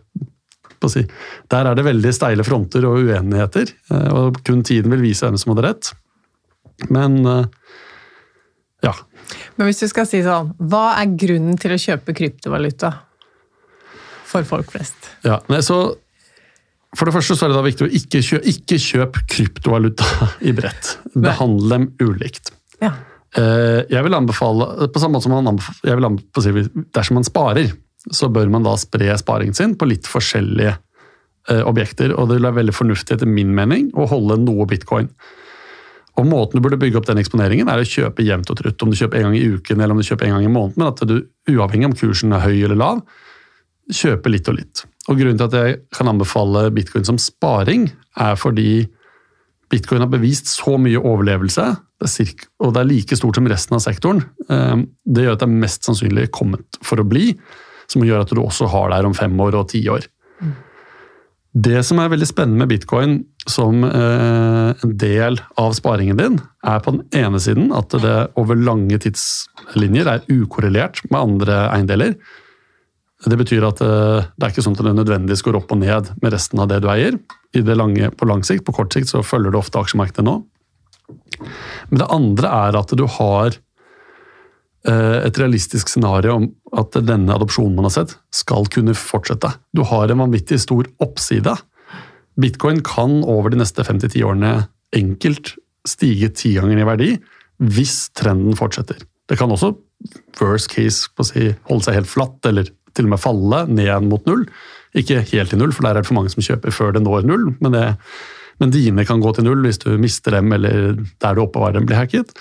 Der er det veldig steile fronter og uenigheter, eh, og kun tiden vil vise hvem som hadde rett. Men eh, ja. Men hvis du skal si sånn, hva er grunnen til å kjøpe kryptovaluta for folk flest? Ja, nei, så For det første så er det da viktig å ikke kjøpe, ikke kjøp kryptovaluta i bredt. Behandle dem ulikt. Ja. Jeg vil anbefale, på samme måte som man vil anbefale, Dersom man sparer, så bør man da spre sparingen sin på litt forskjellige eh, objekter. Og det vil være veldig fornuftig etter min mening å holde noe bitcoin. Og Måten du burde bygge opp den eksponeringen, er å kjøpe jevnt og trutt. Om du kjøper en gang i uken eller om du kjøper en gang i måneden, men at du, uavhengig om kursen er høy eller lav, kjøper litt og litt. Og Grunnen til at jeg kan anbefale bitcoin som sparing, er fordi bitcoin har bevist så mye overlevelse, og det er like stort som resten av sektoren. Eh, det gjør at det er mest sannsynlig kommet for å bli, som gjør at du også har det her om fem år og ti år. Det som er veldig spennende med bitcoin som eh, en del av sparingen din, er på den ene siden at det over lange tidslinjer er ukorrelert med andre eiendeler. Det betyr at eh, det er ikke sånn at det nødvendigvis går opp og ned med resten av det du eier. I det lange, på lang sikt, på kort sikt så følger du ofte aksjemarkedet nå. Men det andre er at du har eh, et realistisk scenario om at denne adopsjonen man har sett, skal kunne fortsette. Du har en vanvittig stor oppside. Bitcoin kan over de neste 5-10 årene enkelt stige ti i verdi hvis trenden fortsetter. Det kan også worst case si, holde seg helt flatt, eller til og med falle ned mot null. Ikke helt til null, for der er det for mange som kjøper før det når null. Men, det, men dine kan gå til null hvis du mister dem, eller der du oppbevarer dem, blir hacket.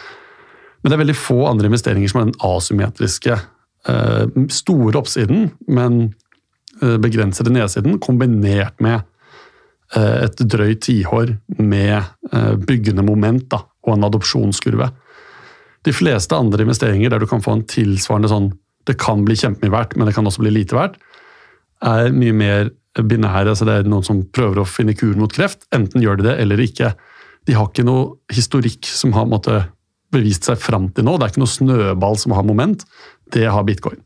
Men det er veldig få andre investeringer som har den asymmetriske Eh, store oppsiden, men eh, begrensede nedsiden, kombinert med eh, et drøyt tiår med byggende moment da, og en adopsjonskurve. De fleste andre investeringer der du kan få en tilsvarende sånn Det kan bli kjempemye verdt, men det kan også bli lite verdt, er mye mer binære. altså Det er noen som prøver å finne kuren mot kreft. Enten gjør de det eller ikke. De har ikke noe historikk som har måtte, bevist seg fram til nå. Det er ikke noe snøball som har moment det har bitcoin.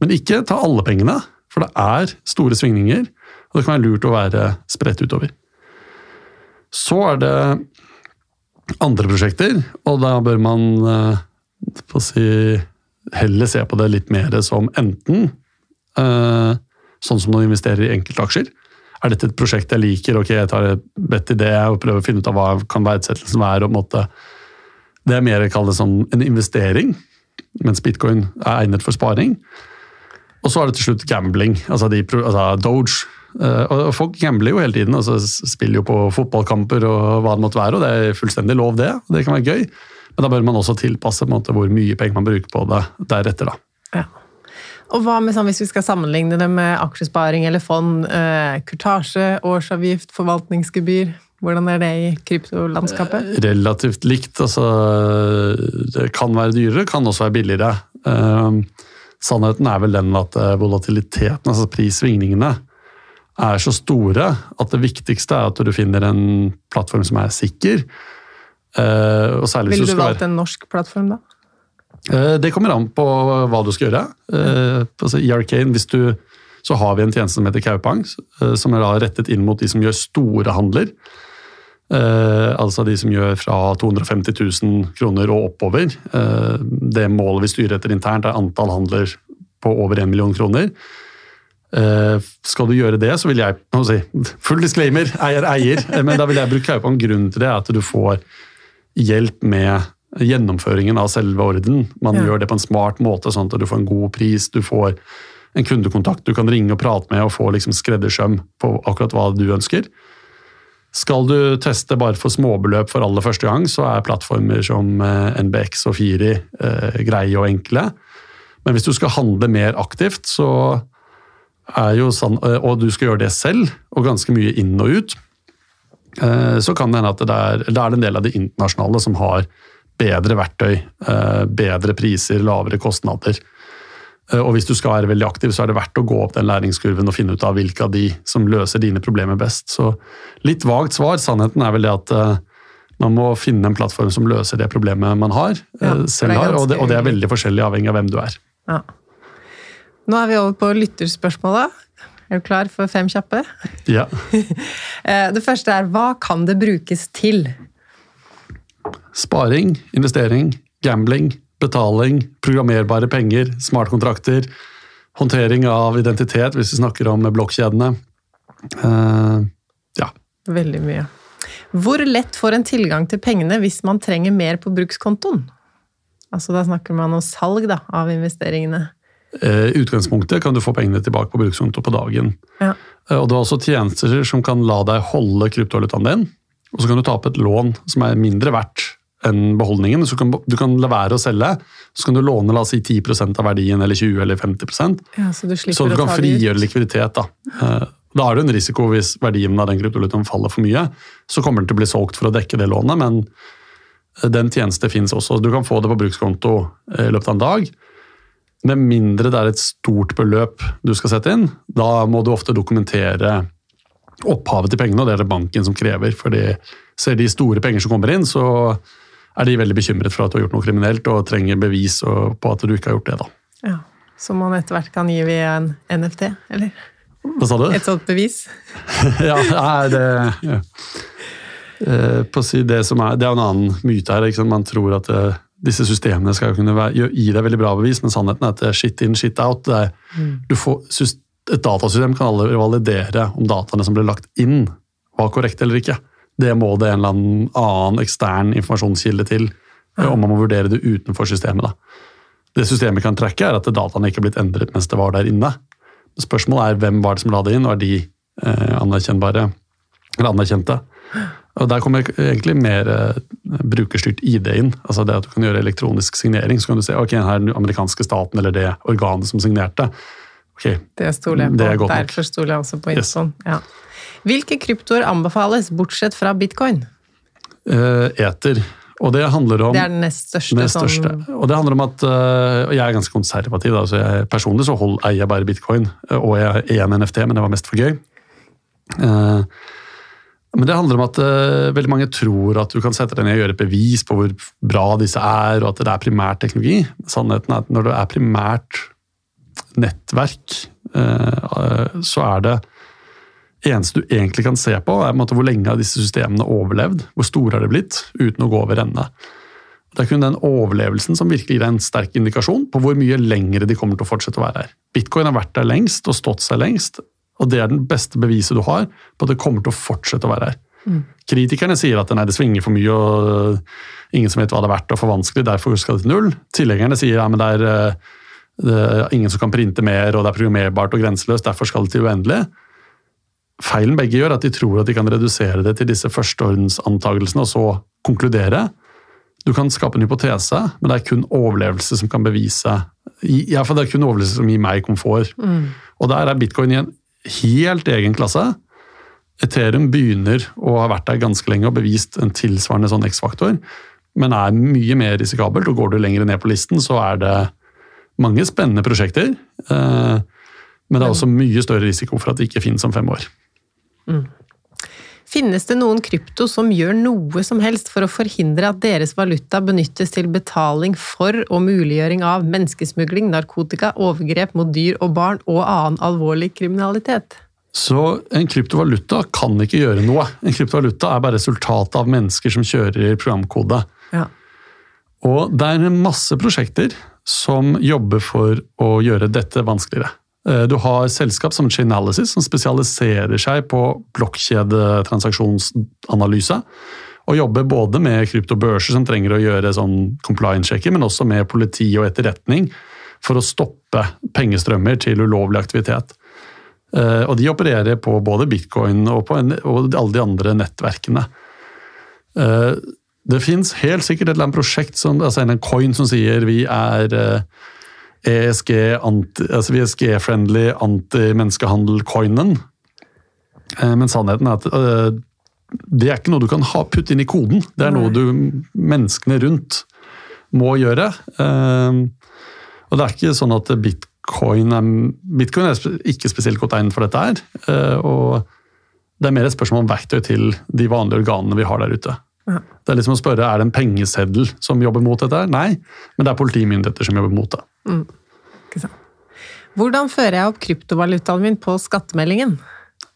Men ikke ta alle pengene, for det er store svingninger, og det kan være lurt å være spredt utover. Så er det andre prosjekter, og da bør man eh, si, heller se på det litt mer som enten eh, sånn som når du investerer i enkeltaksjer. Er dette et prosjekt jeg liker, ok, jeg tar et bedt i det og prøver å finne ut av hva kan verdsettelsen være. og måte, Det er mer jeg det som en investering mens bitcoin er egnet for sparing. Og så er det til slutt gambling, altså, de, altså Doge. Eh, og folk gambler jo hele tiden, altså spiller jo på fotballkamper og hva det måtte være. og Det er fullstendig lov, det. Det kan være gøy. Men da bør man også tilpasse måte, hvor mye penger man bruker på det deretter. da. Ja. Og hva med sånn, hvis vi skal sammenligne det med aksjesparing eller fond? Eh, kurtasje, årsavgift, forvaltningsgebyr? Hvordan er det i kryptolandskapet? Eh, relativt likt. Altså, det kan være dyrere, kan også være billigere. Uh, sannheten er vel den at eh, volatiliteten, altså prissvingningene, er så store at det viktigste er at du finner en plattform som er sikker. Uh, Ville du, du valgt være... en norsk plattform, da? Uh, det kommer an på hva du skal gjøre. Altså, I Arcane, hvis du så har vi en tjeneste som heter Kaupang, som er da rettet inn mot de som gjør store handler. Altså de som gjør fra 250 000 kroner og oppover. Det målet vi styrer etter internt, er antall handler på over 1 million kroner. Uh, skal du gjøre det, så vil jeg si, Full disclaimer, eier eier, men da vil jeg bruke Kaupang. Grunnen til det er at du får hjelp med gjennomføringen av selve orden. Man ja. gjør det på en smart måte, sånn at du får en god pris. Du får en kundekontakt du kan ringe og prate med og få liksom skreddersøm på akkurat hva du ønsker. Skal du teste bare for småbeløp for aller første gang, så er plattformer som eh, NBX og Firi eh, greie og enkle. Men hvis du skal handle mer aktivt, så er jo sånn, og du skal gjøre det selv, og ganske mye inn og ut, eh, så kan det hende at det er, det er en del av de internasjonale som har bedre verktøy, bedre priser, lavere kostnader. Eh, og hvis du skal være veldig aktiv, så er det verdt å gå opp den læringskurven og finne ut av hvilke av de som løser dine problemer best. Så litt vagt svar. Sannheten er vel det at man må finne en plattform som løser det problemet man har, ja, selv har, og det, og det, er veldig forskjellig avhengig av hvem du er. Ja. Nå er vi over på lytterspørsmålet. Er du klar for fem kjappe? Ja. det første er hva kan det brukes til? Sparing, investering, gambling, betaling, programmerbare penger, smartkontrakter, håndtering av identitet hvis vi snakker om blokkjedene. Uh, ja. Veldig mye. Hvor lett får en tilgang til pengene hvis man trenger mer på brukskontoen? Altså Da snakker man om salg da, av investeringene. I utgangspunktet kan du få pengene tilbake på brukskonto på dagen. Ja. Uh, og Du har også tjenester som kan la deg holde kryptovalutaen din, og så kan du ta opp et lån som er mindre verdt enn beholdningen. Så kan, du kan la være å selge, så kan du låne la oss si 10 av verdien eller 20 eller 50 Ja, så du Så du kan frigjøre likviditet. Da Eh, Da er det en risiko hvis verdien av den kryptovalutaen faller for mye. Så kommer den til å bli solgt for å dekke det lånet, men eh, den tjeneste fins også. Du kan få det på brukskonto eh, i løpet av en dag. Med mindre det er et stort beløp du skal sette inn, da må du ofte dokumentere opphavet til pengene, og det er det banken som krever. fordi ser de store penger som kommer inn, så er de veldig bekymret for at du har gjort noe kriminelt og trenger bevis på at du ikke har gjort det. da. Ja, Som man etter hvert kan gi via en NFT, eller Hva sa du? et sånt bevis. ja, nei, det ja. Eh, på å si det, som er, det er en annen myte her. Man tror at eh, disse systemene skal jo kunne være, gi deg veldig bra bevis, men sannheten er at det er shit in, shit out. Er, du får, et datasystem kan alle validere om dataene som ble lagt inn, var korrekte eller ikke. Det må det en eller annen annen ekstern informasjonskilde til, ja. om man må vurdere det utenfor systemet. Da. Det systemet kan trekke, er at dataene ikke er blitt endret mens det var der inne. Spørsmålet er hvem var det som la det inn, og er de eh, anerkjennbare eller anerkjente? Og Der kommer egentlig mer eh, brukerstyrt ID inn. altså det at Du kan gjøre elektronisk signering. Så kan du se ok, her er den amerikanske staten eller det organet som signerte. Ok, Det stoler jeg på. Det er. Derfor stoler jeg også på Yes. Ja. Hvilke kryptoer anbefales, bortsett fra bitcoin? Uh, Eter. Og det handler om Det er den nest største. Nest største. Sånn, Og det handler om at uh, Jeg er ganske konservativ. Da, så jeg, Personlig så hold, eier jeg bare bitcoin, og jeg er én NFT, men det var mest for gøy. Eh, men det handler om at uh, veldig mange tror at du kan sette deg ned og gjøre et bevis på hvor bra disse er, og at det er primært teknologi. Sannheten er at når det er primært nettverk, uh, så er det eneste du egentlig kan se på, er på hvor lenge har disse systemene overlevd. Hvor store har de blitt, uten å gå over ende. Det er kun den overlevelsen som virkelig gir deg en sterk indikasjon på hvor mye lengre de kommer til å fortsette å være her. Bitcoin har vært der lengst og stått seg lengst, og det er den beste beviset du har på at det kommer til å fortsette å være her. Kritikerne sier at nei, det svinger for mye og ingen som vet hva det er verdt og for vanskelig, derfor skal det til null. Tilhengerne sier ja, det eh, det er ingen som kan printe mer og det er programmerbart og grenseløst, derfor skal det til uendelig. Feilen begge gjør, er at de tror at de kan redusere det til disse førsteordensantagelsene og så konkludere. Du kan skape en hypotese, men det er kun overlevelse som kan bevise i- ja, for Det er kun overlevelse som gir meg komfort. Og der er bitcoin i en helt egen klasse. Ethereum begynner å ha vært der ganske lenge og bevist en tilsvarende sånn X-faktor, men er mye mer risikabelt. og Går du lenger ned på listen, så er det mange spennende prosjekter. eh, Men det er også mye større risiko for at det ikke finnes om fem år. Finnes det noen krypto som gjør noe som helst for å forhindre at deres valuta benyttes til betaling for og muliggjøring av menneskesmugling, narkotika, overgrep mot dyr og barn og annen alvorlig kriminalitet? Så en kryptovaluta kan ikke gjøre noe. En kryptovaluta er bare resultatet av mennesker som kjører programkode. Ja. Og det er masse prosjekter som jobber for å gjøre dette vanskeligere. Eh, Du har selskap som Chainalysis, som spesialiserer seg på blokkjedetransaksjonsanalyse. Og jobber både med kryptobørser som trenger å gjøre sånn compliance-sjekker, men også med politi og etterretning for å stoppe pengestrømmer til ulovlig aktivitet. Eh, Og de opererer på både bitcoin og, på en, og alle de andre nettverkene. Eh, Det fins helt sikkert et eller annet prosjekt, som, altså en coin som sier vi er ESG, anti, altså ESG-friendly anti-menneskehandel-coinen. Eh, Men sannheten er at eh, det er ikke noe du kan ha, putte inn i koden. Det er noe du, menneskene rundt må gjøre. Eh, Og det er ikke sånn at bitcoin er, bitcoin er ikke spesielt godt egnet for dette her. Og det er mer et spørsmål om verktøy til de vanlige organene vi har der ute. Ja. Det er liksom å spørre, er det en pengeseddel som jobber mot dette? her? Nei, men det er politimyndigheter som jobber mot det. Sant? Hvordan fører jeg opp kryptovalutaen min på skattemeldingen?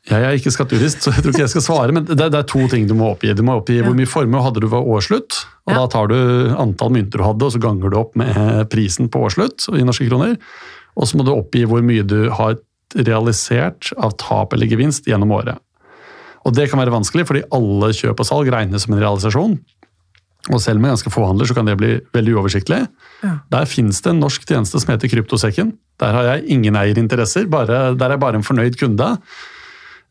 Jeg er ikke skattejurist, så jeg tror ikke jeg skal svare, men det, er to ting du må oppgi. Du må oppgi hvor mye formue hadde du ved årsslutt, og Ja. da tar du antall mynter du hadde, og så ganger du opp med prisen på årsslutt i norske kroner. Og så må du oppgi hvor mye du har realisert av tap eller gevinst gjennom året. Og det kan være vanskelig, fordi alle kjøp og salg regnes som en realisasjon. Og selv med ganske få handler så kan det bli veldig uoversiktlig. Ja. Der finnes det en norsk tjeneste som heter Kryptosekken. Der har jeg ingen eierinteresser, bare, der er jeg bare en fornøyd kunde.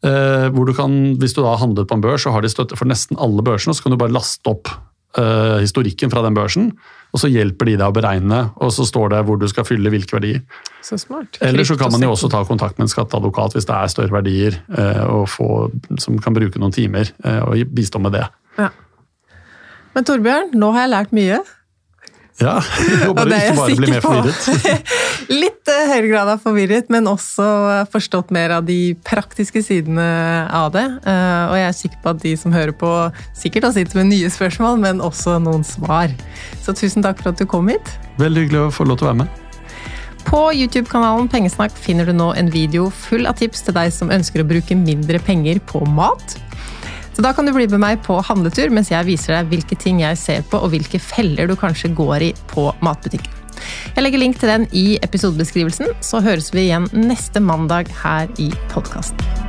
Eh, hvor du kan, Hvis du da har handlet på en børs, så har de støtte for nesten alle børsene, så kan du bare laste opp eh, historikken fra den børsen, og så hjelper de deg å beregne, og så står det hvor du skal fylle hvilke verdier. Så smart. Eller så kan man jo også ta kontakt med en skatteadvokat hvis det er større verdier, eh, og få, som kan bruke noen timer uh, og bistå med det. Ja. Men Torbjørn, nå har jeg lært mye. Ja, jeg håper du ikke bare blir mer forvirret. Litt uh, høyere grad av forvirret, men også forstått mer av de praktiske sidene av det. Uh, og jeg er sikker på at de som hører på, sikkert har sittet med nye spørsmål, men også noen svar. Så tusen takk for at du kom hit. Veldig hyggelig å få lov til å være med. På YouTube-kanalen Pengesnakk finner du nå en video full av tips til deg som ønsker å bruke mindre penger på mat. Så da kan du bli med meg på handletur mens jeg viser deg hvilke ting jeg ser på og hvilke feller du kanskje går i på matbutikken. Jeg legger link til den i episodebeskrivelsen, så høres vi igjen neste mandag her i podkasten.